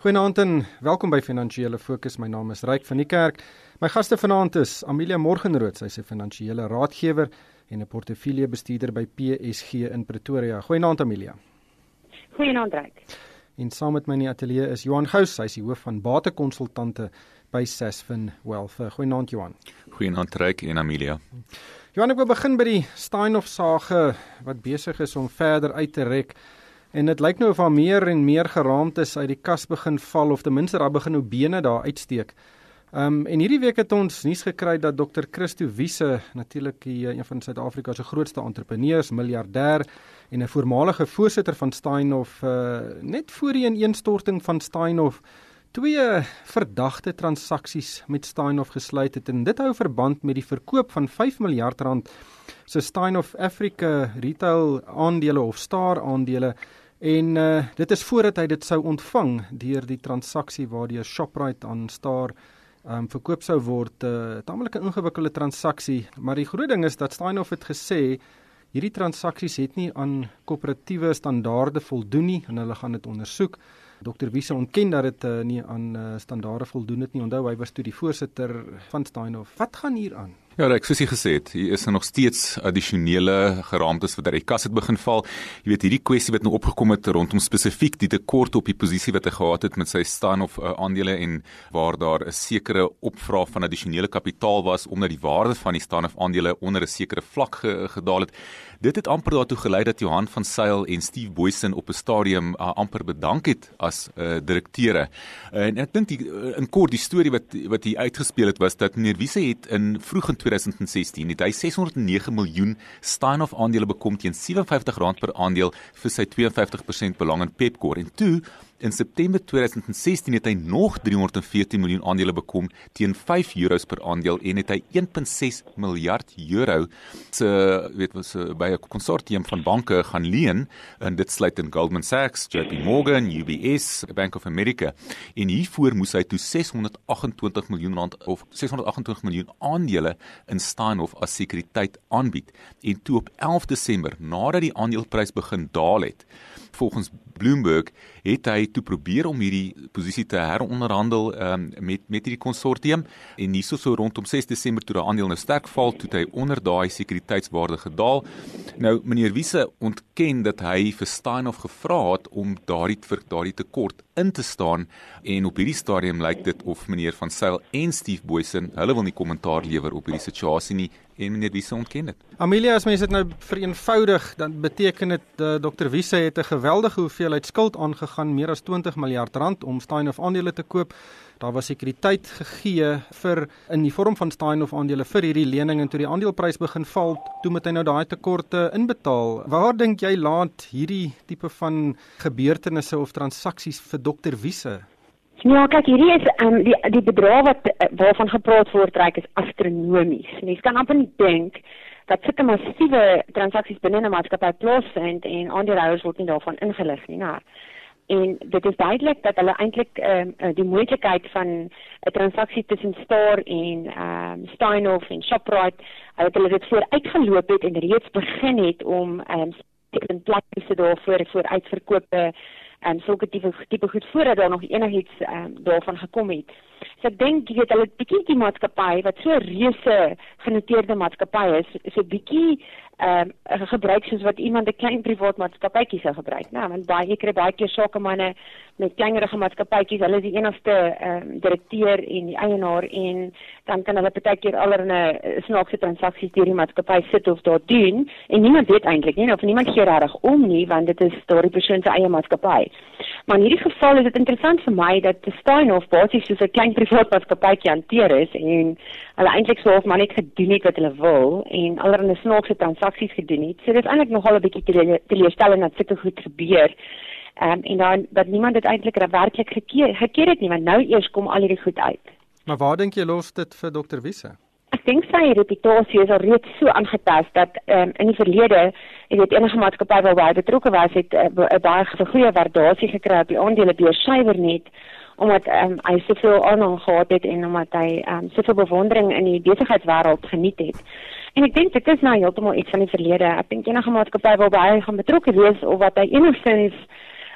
Goeienaand en welkom by Finansiële Fokus. My naam is Ryk van die Kerk. My gaste vanaand is Amelia Morgenrood, sy's 'n finansiële raadgewer en 'n portefeuljebestuurder by PSG in Pretoria. Goeienaand Amelia. Goeienaand Ryk. En saam met my in die ateljee is Johan Gous, hy's die hoof van batekonsultante by Sasfin Wealth. Goeienaand Johan. Goeienaand Ryk en Amelia. Johan, ek wil begin by die Steinhoff sage wat besig is om verder uit te rek. En dit lyk nou of daar meer en meer geraamtes uit die kas begin val of ten minste daar begin nou bene daar uitsteek. Ehm um, en hierdie week het ons nuus gekry dat Dr. Christo Wiese, natuurlik een van Suid-Afrika se grootste entrepreneurs, miljardêr en 'n voormalige voorsitter van Steinhoff, uh, net voor die ineenstorting van Steinhoff twee verdagte transaksies met Steinhoff gesluit het en dit hou verband met die verkoop van 5 miljard rand se Steinhoff Africa retail aandele of Star aandele En uh, dit is voordat hy dit sou ontvang deur die transaksie waardeur Shoprite aan Star um, verkoop sou word. 'n uh, Tamelike ingewikkelde transaksie, maar die groot ding is dat Steinhoff het gesê hierdie transaksies het nie aan koöperatiewe standaarde voldoen nie en hulle gaan dit ondersoek. Dr Wiese ontken dat dit uh, nie aan uh, standaarde voldoen het nie. Onthou hy was toe die voorsitter van Steinhoff. Wat gaan hier aan? Ja, ek soos jy gesê het, hier is nog steeds addisionele geraamtes wat uit die kas het begin val. Jy weet hierdie kwessie wat nou opgekom het rondom spesifiek die tekort op die posisie wat hy gehad het met sy staan of uh, aandele en waar daar 'n sekere opvraag van addisionele kapitaal was omdat die waarde van die staan of aandele onder 'n sekere vlak ge gedaal het. Dit het amper daartoe gelei dat Johan van Sail en Steve Boysen op 'n stadium uh, amper bedank het as uh, direkteure. Uh, en ek dink uh, in kort die storie wat wat hier uitgespeel het was dat meneer Wiese het in vroeg in 2016. Het hy 609 miljoen Steinhoff aandele bekom teen R57 per aandeel vir sy 52% belang in Pepkor en toe In September 2016 het hy nog 314 miljoen aandele bekom teen 5 euros per aandeel en het hy 1.6 miljard euro se weet was by 'n konsortium van banke gaan leen en dit sluit in Goldman Sachs, JP Morgan, UBS, Bank of America. En hiervoor moes hy toe 628 miljoen rand of 628 miljoen aandele in Steinhoff as sekuriteit aanbied. En toe op 11 Desember, nadat die aandeleprys begin daal het, volgens Bloomberg het hy toe probeer om hierdie posisie te heronderhandel um, met met hierdie konsortium en hierso so rondom 6 Desember toe die aandeel nou sterk val toe hy onder daai sekuriteitswaarde gedaal. Nou meneer Wiese ontken dat hy vir Steinhoff gevra het om daardie vir daardie tekort in te staan en op hierdie stadium lyk dit of meneer van Sail en Steve Boysen hulle wil nie kommentaar lewer op hierdie situasie nie en meneer Wiese ontken dit. Amelia as mense dit nou vereenvoudig dan beteken dit uh, Dr Wiese het 'n geweldige hoeveelheid skuld aangegaan meer as 20 miljard rand om Steinhoff aandele te koop. Daar was sekuriteit gegee vir in die vorm van Steinhoff aandele vir hierdie lening en toe die aandeleprys begin val, toe moet hy nou daai tekorte inbetaal. Waar dink jy laat hierdie tipe van gebeurtenisse of transaksies vir Dr Wiese? Ja, kyk, hierdie is um, die die bedrag wat waarvan gepraat word, reik is astronomies. Mens kan amper nie dink dat sulke massiewe transaksies binne 'n maatskappy plaasvind en aandeelhouers word nie daarvan ingelig nie, nou. En dit is duidelik dat hulle eintlik ehm um, die moontlikheid van 'n transaksie tussen Star en ehm um, Steinhoff en Shoprite, hulle het hulle dit vooruitgeloop het en reeds begin het om ehm um, in plek te daarvoor vir uitverkope en um, sulke tipe tipe goed voordat daar nog enigiets um, daarvan gekom het. So ek dink jy weet hulle bietjie die maatskappy wat so reuse genoteerde maatskappy is, 'n bietjie ehm um, gebruik soos wat iemand 'n klein privaat maatskappytjie sou gebruik, né? Nou, want baie kry baie keer sakemanne met kleinerige maatskappytjies, hulle is die enigste ehm um, direkteur en die eienaar en dan kan hulle baie keer allerlei uh, snaakse transaksies deur die maatskappy sit of daar doen en niemand weet eintlik nie of niemand gee regtig om nie want dit is daardie persoon se eie maatskappy. Maar in hierdie geval is dit interessant vir my dat Steinhoff basies soos 'n klein privaat maatskappytjie hanteer is en hulle eintlik sou of maar net gedoen het wat hulle wil en allerlei snaakse transaksies gedoen het. So dit is eintlik nogal 'n bietjie teleurstellend dat sulke goed gebeur. Ehm um, en dan dat niemand dit eintlik werklik gekeer gekeer het nie, want nou eers kom al hierdie goed uit. Maar waar dink jy los dit vir Dr Wisse? Ek dink sy reputasie is al reeds so aangetast dat um, in die verlede, jy weet enige maatskappy waar hy betrokke was, het 'n uh, uh, baie goeie waardasie gekry op die aandelebeurs suiwer net omdat um, hy soveel aanhang gehad het en omdat hy um, soveel bewondering in die besigheidswêreld geniet het. En ek dink dit is nou heeltemal iets van die verlede. Ek dink enige maatskappy wil baie gaan betrokke wees of wat hy enigstens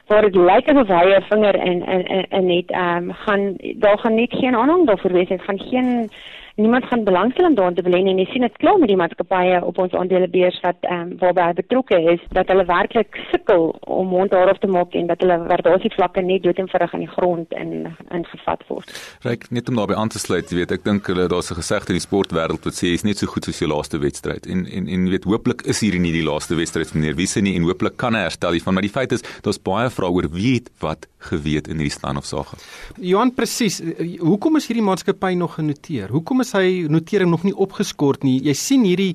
waar dit lyk asof hy 'n vinger in in in net ehm um, gaan daar gaan net geen aanhang daarvoor wees en gaan geen niemand gaan belangstelling daarin te belê nie en jy sien dit klaar met die maatskappye op ons aandelebeurs wat ehm um, waarby hy betrokke is dat hulle werklik sukkel om mond daarof te maak en dat hulle waardasievlakke net dood en vinnig in die grond in ingevat word. Ryk net om daarbey aan te sluit, jy weet, ek dink hulle daar's 'n gesegde in die sportwêreld wat sê jy's net so goed soos jou laaste wedstryd. En en en weet, hooplik is hierdie nie die laaste wedstryd meneer Wiese nie en hooplik kan hy herstel hiervan, maar die feit is daar's baie vrae oor wie het wat geweet in hierdie staan of saak. Johan presies, hoekom is hierdie maatskappy nog genoteer? Hoekom is hy notering nog nie opgeskort nie. Jy sien hierdie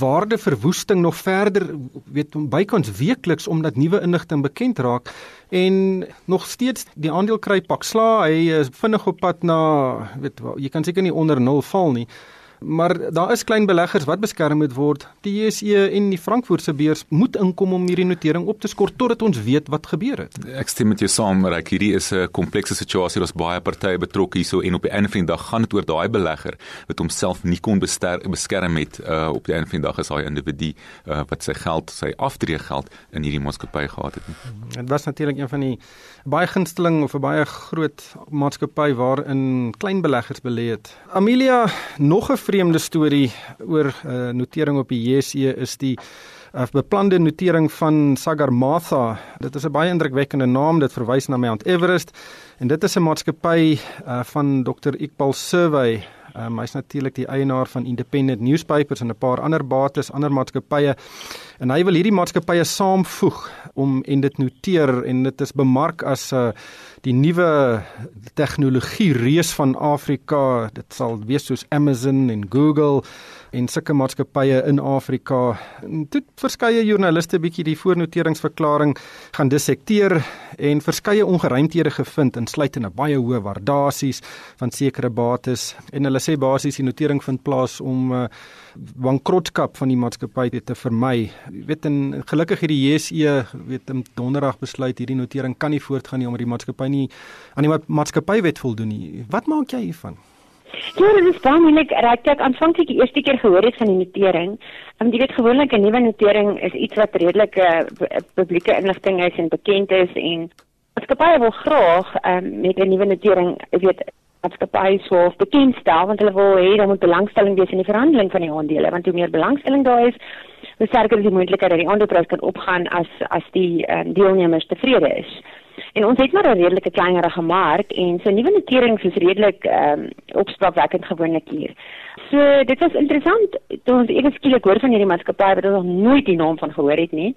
waardeverwoesting nog verder weet bykans weekliks omdat nuwe inligting bekend raak en nog steeds die aandeel kry pak sla. Hy is vinnig op pad na weet jy kan seker nie onder 0 val nie. Maar daar is klein beleggers wat beskerm moet word. Die JSE en die Frankfurtse beurs moet inkom om hierdie notering op te skort totdat ons weet wat gebeur het. Ek stem met jou saam, ek hierdie is 'n komplekse situasie. Daar's baie partye betrokke hierso en op die einde van die dag gaan dit oor daai belegger wat homself nie kon beskerm het uh, op die einde van die dag is hy individu uh, wat sy geld, sy aftreegeld in hierdie maatskappy gehad het. Dit was natuurlik een van die baie gunsteling of 'n baie groot maatskappy waarin klein beleggers belê het. Amelia, nog 'n vreemde storie oor uh, eh, notering op die JSE is die uh, beplande notering van Sagarmatha. Dit is 'n baie indrukwekkende naam, dit verwys na Mount Everest en dit is 'n maatskappy uh, van Dr. Iqbal Survey. Um, hy's natuurlik die eienaar van Independent Newspapers en 'n paar ander bates, ander maatskappye. En hy wil hierdie maatskappye saamvoeg om en dit noteer en dit is bemark as 'n uh, die nuwe tegnologie reus van Afrika. Dit sal wees soos Amazon en Google en sulke maatskappye in Afrika. Toe verskeie joernaliste bietjie die voornoteringsverklaring gaan dissekteer en verskeie ongeruimthede gevind insluitende baie hoë waardasies van sekere bates en hulle sê basies die notering vind plaas om uh, bankrotskap van die maatskappy te vermy. Jy weet en gelukkig het die JSE weet om donderdag besluit hierdie notering kan nie voortgaan nie omdat die maatskappy nie aan die maatskappywet voldoen nie. Wat maak jy hiervan? Ja, dit is baie moeilik. Ek het aanvanklik die eerste keer gehoor het van die notering. Um, jy weet gewoonlik 'n nuwe notering is iets wat redelik 'n uh, eh, publieke inligting is en bekend is en maatskappye wil graag um, met 'n nuwe notering, jy weet, maatskappye sou bekendstel want hulle wil hê daar moet belangstelling wees in die verhandeling van die aandele want hoe meer belangstelling daar is, hoe sterker is die moontlikheid dat die aandeleprys kan opgaan as as die um, deelnemers tevrede is. En ons het maar 'n redelike kleinerige mark en so nuwe noterings is redelik ehm um, opspraakwekkend gewoonlik hier. So dit was interessant toe ons ewe skielik hoor van hierdie maatskappy wat ons nog nooit die naam van gehoor het nie.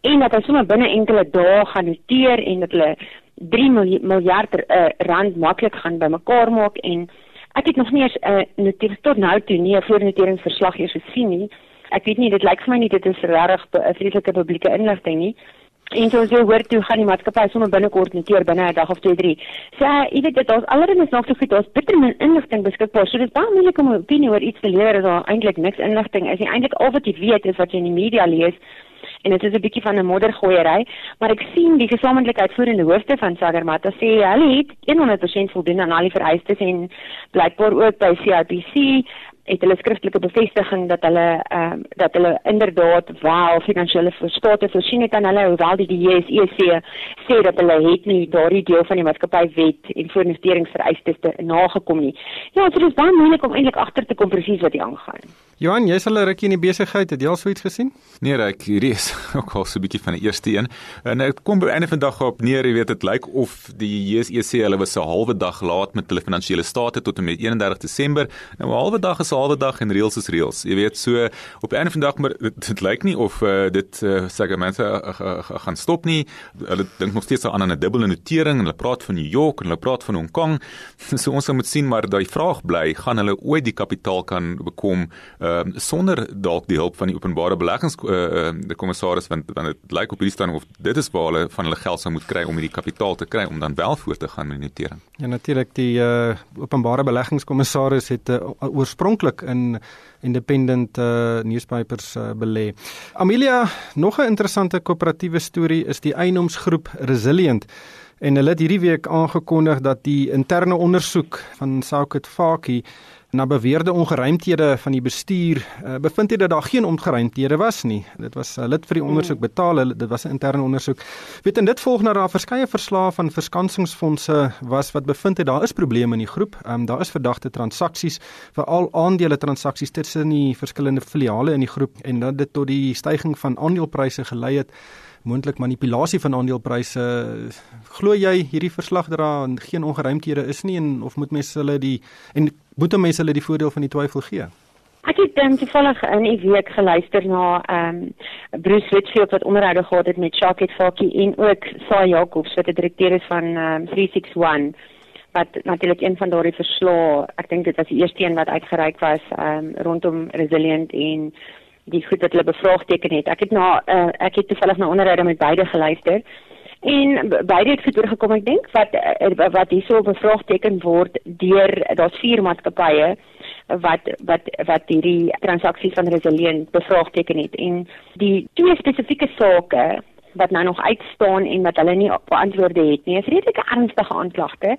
En dat hulle sommer binne enkele dae gaan noteer en dat hulle 3 miljard uh, rand maklik gaan bymekaar maak en ek het nog nie eens 'n uh, notisie tot nou toe nie 'n voornoteringsverslag hier gesien nie. Ek weet nie dit lyk vir my nie dit is regtig 'n vreeslike publieke inligting nie. En so jy hoor toe gaan die maatskappy sommer binnekort noteer binne 'n dag of 2 3. So jy weet dit daar's allerlei nog so goed, daar's bitter min inligting beskikbaar. So dit is baie moeilik om 'n opinie oor iets te lewer as daar eintlik niks inligting is nie. Eintlik al wat jy weet is wat jy in die media lees en dit is 'n bietjie van 'n moddergooiery, maar ek sien die gesamentlike uitvoerende hoofde van Sagarmata sê hulle het 100% voldoen aan al die vereistes en blykbaar ook by CIPC het hulle skriftelike bevestiging dat hulle ehm uh, dat hulle inderdaad wel finansiële state voorsien het aan hulle hoewel die JSE sê dat hulle het nie daardie deel van die maatskappy wet en voorinvesteringsvereistes te nagekom nie. Ja, so dit is baie moeilik om eintlik agter te kom presies wat hier aangaan. Johan, jy's al 'n rukkie in die besigheid, het jy al so iets gesien? Nee, ek hierdie is ook al so 'n bietjie van die eerste een. En dit kom by einde van dag op neer, jy weet dit lyk of die JSE sê hulle was 'n halwe dag laat met hulle finansiële state tot en met 31 Desember. Nou 'n halwe dag is halwe dag en reëls is reëls. Jy weet so op 'n van dag maar dit, dit lyk nie of uh, dit uh, segmente uh, uh, gaan stop nie. Hulle dink nog steeds aan 'n dubbele notering en hulle praat van New York en hulle praat van Hong Kong. So ons moet sien maar daai vraag bly, gaan hulle ooit die kapitaal kan bekom uh, sonder dalk die hulp van die openbare beleggings uh, uh, die kommissaris want want dit lyk op hierdie staan of dit is waar hulle van hulle geld sou moet kry om hierdie kapitaal te kry om dan wel voort te gaan met die notering. Ja natuurlik die uh, openbare beleggingskommissaris het uh, oorspronklik ook in independent uh, newspapers uh, belê. Amelia, nog 'n interessante koöperatiewe storie is die eienoomsgroep Resilient. En hulle het hierdie week aangekondig dat die interne ondersoek van Soukit Faki na beweerde ongeruimthede van die bestuur uh, bevind hy dat daar geen ongeruimthede was nie. Dit was 'n uh, lid vir die ondersoek mm. betaal, dit was 'n interne ondersoek. Weet en dit volg na daar verskeie verslae van verskansingsfondse was wat bevind het daar is probleme in die groep. Ehm um, daar is verdagte transaksies, veral aandele transaksies tussen die verskillende filiale in die groep en dat dit tot die stygings van aandelepryse gelei het moontlik manipulasie van aandelepryse. Glo jy hierdie verslag dat daar geen ongeruimthede is nie en of moet mense hulle die en moet mense hulle die voordeel van die twyfel gee? Ek het dan toevallig in 'n week geluister na ehm um, Bruce Whitfield wat onderhoude gehad het met Shaket Fakkie en ook Saai Jacobs wat die direkteur is van ehm um, 361 wat natuurlik een van daardie verslae, ek dink dit was die eerste een wat uitgereik was ehm um, rondom resilient en die goed wat hulle bevraagteken het. Ek het na uh, ek het toevallig na onderhoude met beide geluister. En beide het goed oorgekom ek dink wat uh, wat hierso bevraagteken word deur daar's vier maatskappye wat wat wat hierdie transaksies van Resilient bevraagteken het en die twee spesifieke sake wat nou nog uitstaan en wat hulle nie beantwoorde het nie. Is redelike ernstige aanklagte.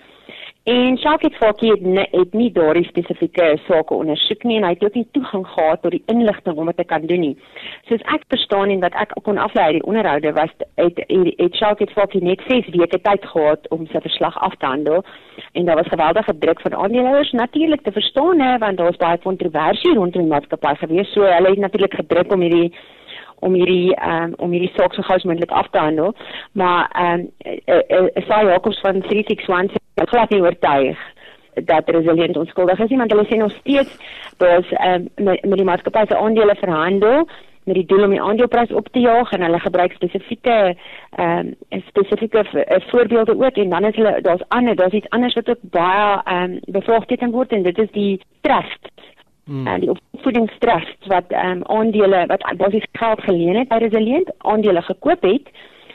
En Shaket Fakkie het, ne, het nie daardie spesifieke sake ondersoek nie en hy het ook nie toegang gehad tot die inligting om dit te kan doen nie. Soos ek verstaan en wat ek kon aflei uit die onderhoude was het het, het Shaket Fakkie net 6 weke tyd gehad om sy verslag af te handel. En daar was geweldige druk van aandeelhouers natuurlik te verstaan hè want daar was baie kontroversie rondom die maatskappy gewees. So hulle het natuurlik gedruk om hierdie om hierdie um, om hierdie saak so gou as moontlik af te handel. Maar ehm um, Saai Jacobs van 361 het glad nie oortuig dat resilient onskuldig is nie, want hulle sê nog steeds daar's ehm um, met, met die maatskappy se aandele verhandel met die doel om die aandeleprys op te jaag en hulle gebruik spesifieke ehm um, spesifieke voorbeelde ook en dan is hulle daar's ander daar's iets anders wat ook baie ehm um, bevraagteken word en dit is die trust Hmm. En die opvoedingstrust wat ehm um, aandele wat basies geld geleen het by Resilient, aandele gekoop het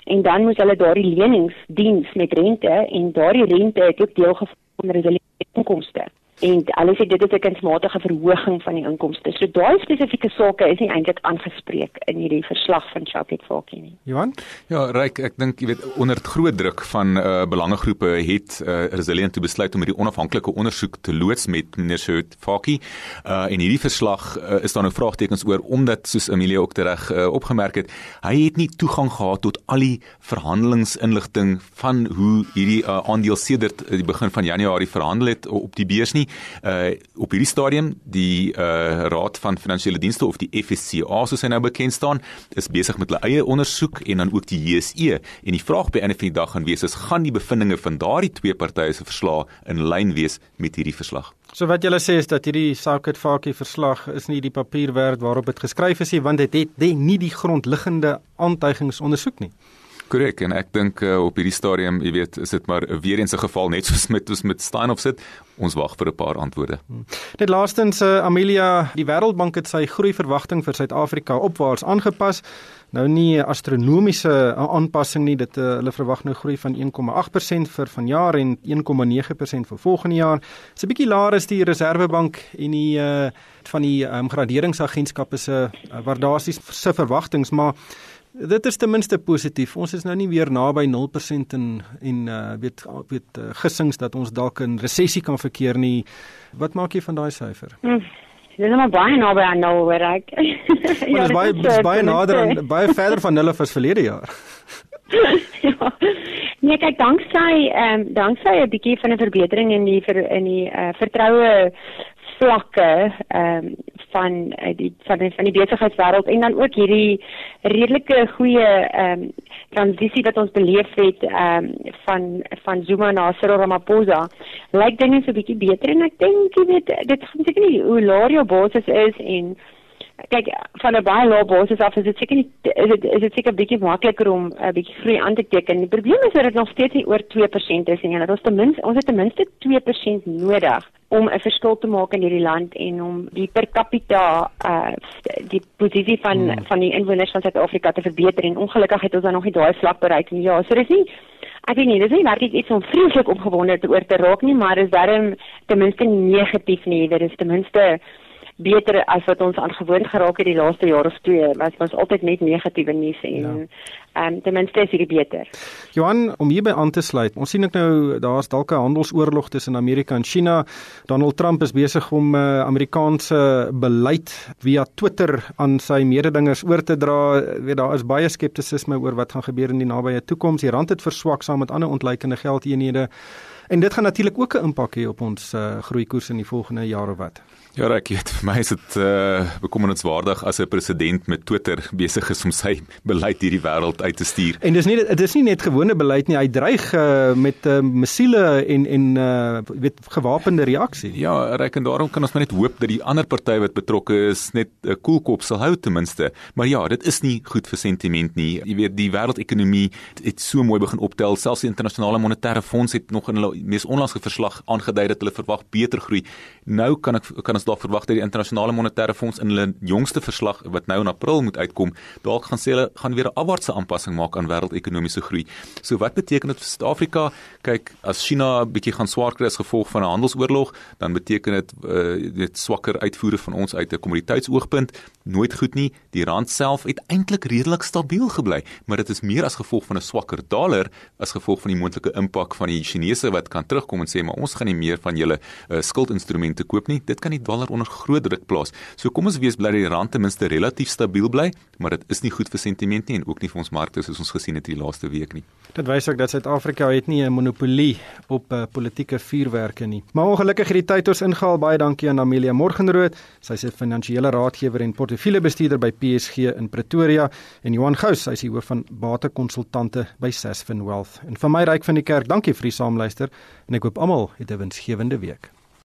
en dan moes hulle daardie leningsdiens met rente en daardie rente het ook deel gevorm van Resilient inkomste en hulle sê dit is 'n kunsmatige verhoging van die inkomste. So daai spesifieke sake is nie eintlik aangespreek in hierdie verslag van Chapet Falkie nie. Johan? Ja, Ryk, ek dink jy weet onder groot druk van uh, belangegroepe het uh, Resilient toe besluit om hierdie onafhanklike ondersoek te loods met meneer Chapet Falkie. Uh, en hierdie verslag uh, is daar nou vraagtekens oor omdat soos Amelia ook reg uh, opgemerk het, hy het nie toegang gehad tot al die verhandelingsinligting van hoe hierdie uh, aandeel sedert die begin van Januarie verhandel het op die beurs nie uh op hierdie stadium die uh Raad van Finansiële Dienste of die FSCA soos hy nou bekend staan is besig met hulle eie ondersoek en dan ook die JSE en die vraag by enige dag gaan wees is gaan die bevindinge van daardie twee partye se verslae in lyn wees met hierdie verslag? So wat julle sê is dat hierdie Saket Fakie verslag is nie die papier werd waarop dit geskryf is nie want dit het, het nie die grondliggende aantuigings ondersoek nie Korrek en ek dink uh, op hierdie stadium, jy weet, is dit maar weer eens 'n geval net soos met ons met Steinhoff sit. Ons wag vir 'n paar antwoorde. Hmm. Net laastens uh, Amelia, die Wêreldbank het sy groeiverwagting vir Suid-Afrika opwaarts aangepas. Nou nie 'n astronomiese aanpassing nie, dit uh, hulle verwag nou groei van 1,8% vir vanjaar en 1,9% vir volgende jaar. Dit's 'n bietjie laer as die Reserwebank en die uh, van die um, graderingsagentskappe se uh, waardasies se verwagtinge, maar Dit is ten minste positief. Ons is nou nie weer naby 0% en en uh, weet weet uh, gissings dat ons dalk in resessie kan verkeer nie. Wat maak jy van daai syfer? Hm. Dit is maar baie naby aan nul, hoor ek. ja, dit is baie dit is baie nader aan baie verder van nul as verlede jaar. ja. Nee, kyk, danksy ehm um, danksy 'n bietjie van 'n verbetering in die ver, in die uh, vertroue vlakke ehm um, van uh, die van die, van die besigheidswêreld en dan ook hierdie redelike goeie ehm um, transisie wat ons beleef het ehm um, van van Zuma na Cyril Ramaphosa lyk dinge so 'n bietjie beter en ek dink jy weet dit gaan seker nie hoe laer jou basis is en kyk van 'n baie lae basis af is dit seker nie is dit is dit seker bietjie makliker om 'n uh, bietjie groei aan te teken. Die probleem is dat dit nog steeds nie oor 2% is nie. Dat ons ten minste ons het ten minste 2% nodig om 'n verskil te maak in hierdie land en om die per capita uh die posisie van hmm. van die inwoners van Suid-Afrika te verbeter en ongelukkig het ons dan nog nie daai vlak bereik nie. Ja, so dis nie ek weet nie, dis nie werklik iets om vreeslik opgewonde te oor te raak nie, maar is darem ten minste nie negatief nie. Dit is ten minste beter as wat ons aan gewoond geraak het die laaste jaar of twee. Was altyd net negatiewe nuus en ja. um, ten minste is dit beter. Johan, om hierby aan te sluit. Ons sien ek nou daar's dalk 'n handelsoorlog tussen Amerika en China. Donald Trump is besig om uh, Amerikaanse beleid via Twitter aan sy mededingers oor te dra. Weet daar is baie skeptisisme oor wat gaan gebeur in die nabye toekoms. Die rand het verswak saam met ander ontleikende geldeenhede. En dit gaan natuurlik ook 'n impak hê op ons uh, groeikoers in die volgende jare wat. Ja, ek weet vir my is dit uh bekommerniswaardig as 'n president met Twitter besig is om sy beleid hierdie wêreld uit te stuur. En dis nie dit is nie net gewone beleid nie, hy dreig uh met uh, missiele en en uh weet gewapende reaksie. Ja, ek en daarom kan ons maar net hoop dat die ander party wat betrokke is net 'n uh, koelkop sal hou ten minste. Maar ja, dit is nie goed vir sentiment nie. Jy weet die wêreldekonomie het so mooi begin optel. Selfs die internasionale monetaire fonds het nog in hulle mees onlangse verslag aangedui dat hulle verwag beter groei. Nou kan ek kan ons dalk verwag dat die internasionale monetaire fonds in hulle jongste verslag wat nou in April moet uitkom, dalk gaan sê hulle gaan weer 'n afwaartse aanpassing maak aan wêreldekonomiese groei. So wat beteken dit vir Suid-Afrika? Kyk, as China 'n bietjie gaan swaar kry as gevolg van 'n handelsoorlog, dan beteken dit uh, dit swakker uitvoere van ons uit 'n kommoditeitsoogpunt. Nooit goed nie. Die rand self het eintlik redelik stabiel gebly, maar dit is meer as gevolg van 'n swakker dollar as gevolg van die moontlike impak van die Chinese wat kan terugkom en sê maar ons gaan nie meer van julle uh, skuldinstrumente koop nie. Dit kan die dollar onder groot druk plaas. So kom ons wees bly dat die rand ten minste relatief stabiel bly, maar dit is nie goed vir sentiment nie en ook nie vir ons markte soos ons gesien het hierdie laaste week nie. Dit wys ook dat Suid-Afrika het nie 'n monopolie op uh, politieke vuurwerke nie. Maar ongelukkig het die tyd ons ingehaal. Baie dankie aan Amelia Morgenrood. Sy is 'n finansiële raadgewer en portefeuljebestuurder by PSG in Pretoria en Johan Gous, hy is die hoof van batekonsultante by Sasfin Wealth. En vir my ryk van die kerk, dankie vir die saamluister en ek hoop almal het 'n winsgewende week.